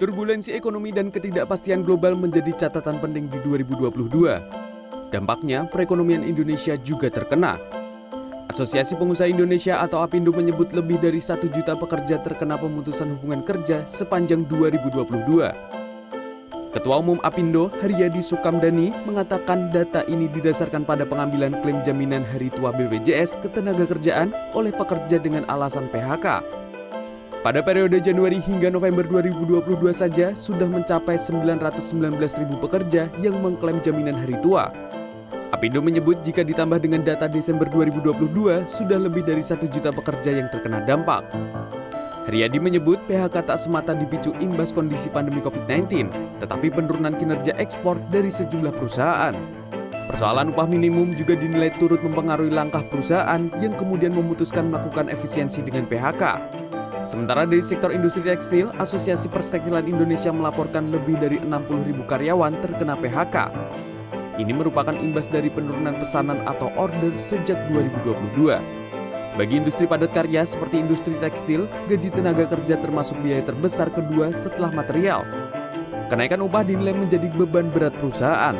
Turbulensi ekonomi dan ketidakpastian global menjadi catatan penting di 2022. Dampaknya, perekonomian Indonesia juga terkena. Asosiasi Pengusaha Indonesia atau APindo menyebut lebih dari satu juta pekerja terkena pemutusan hubungan kerja sepanjang 2022. Ketua Umum Apindo, Haryadi Sukamdani, mengatakan data ini didasarkan pada pengambilan klaim jaminan hari tua BPJS ketenaga kerjaan oleh pekerja dengan alasan PHK. Pada periode Januari hingga November 2022 saja sudah mencapai 919 ribu pekerja yang mengklaim jaminan hari tua. Apindo menyebut jika ditambah dengan data Desember 2022 sudah lebih dari satu juta pekerja yang terkena dampak. Haryadi menyebut PHK tak semata dipicu imbas kondisi pandemi COVID-19, tetapi penurunan kinerja ekspor dari sejumlah perusahaan. Persoalan upah minimum juga dinilai turut mempengaruhi langkah perusahaan yang kemudian memutuskan melakukan efisiensi dengan PHK. Sementara dari sektor industri tekstil, Asosiasi Perstektilan Indonesia melaporkan lebih dari 60 ribu karyawan terkena PHK. Ini merupakan imbas dari penurunan pesanan atau order sejak 2022. Bagi industri padat karya seperti industri tekstil, gaji tenaga kerja termasuk biaya terbesar kedua setelah material. Kenaikan upah dinilai menjadi beban berat perusahaan.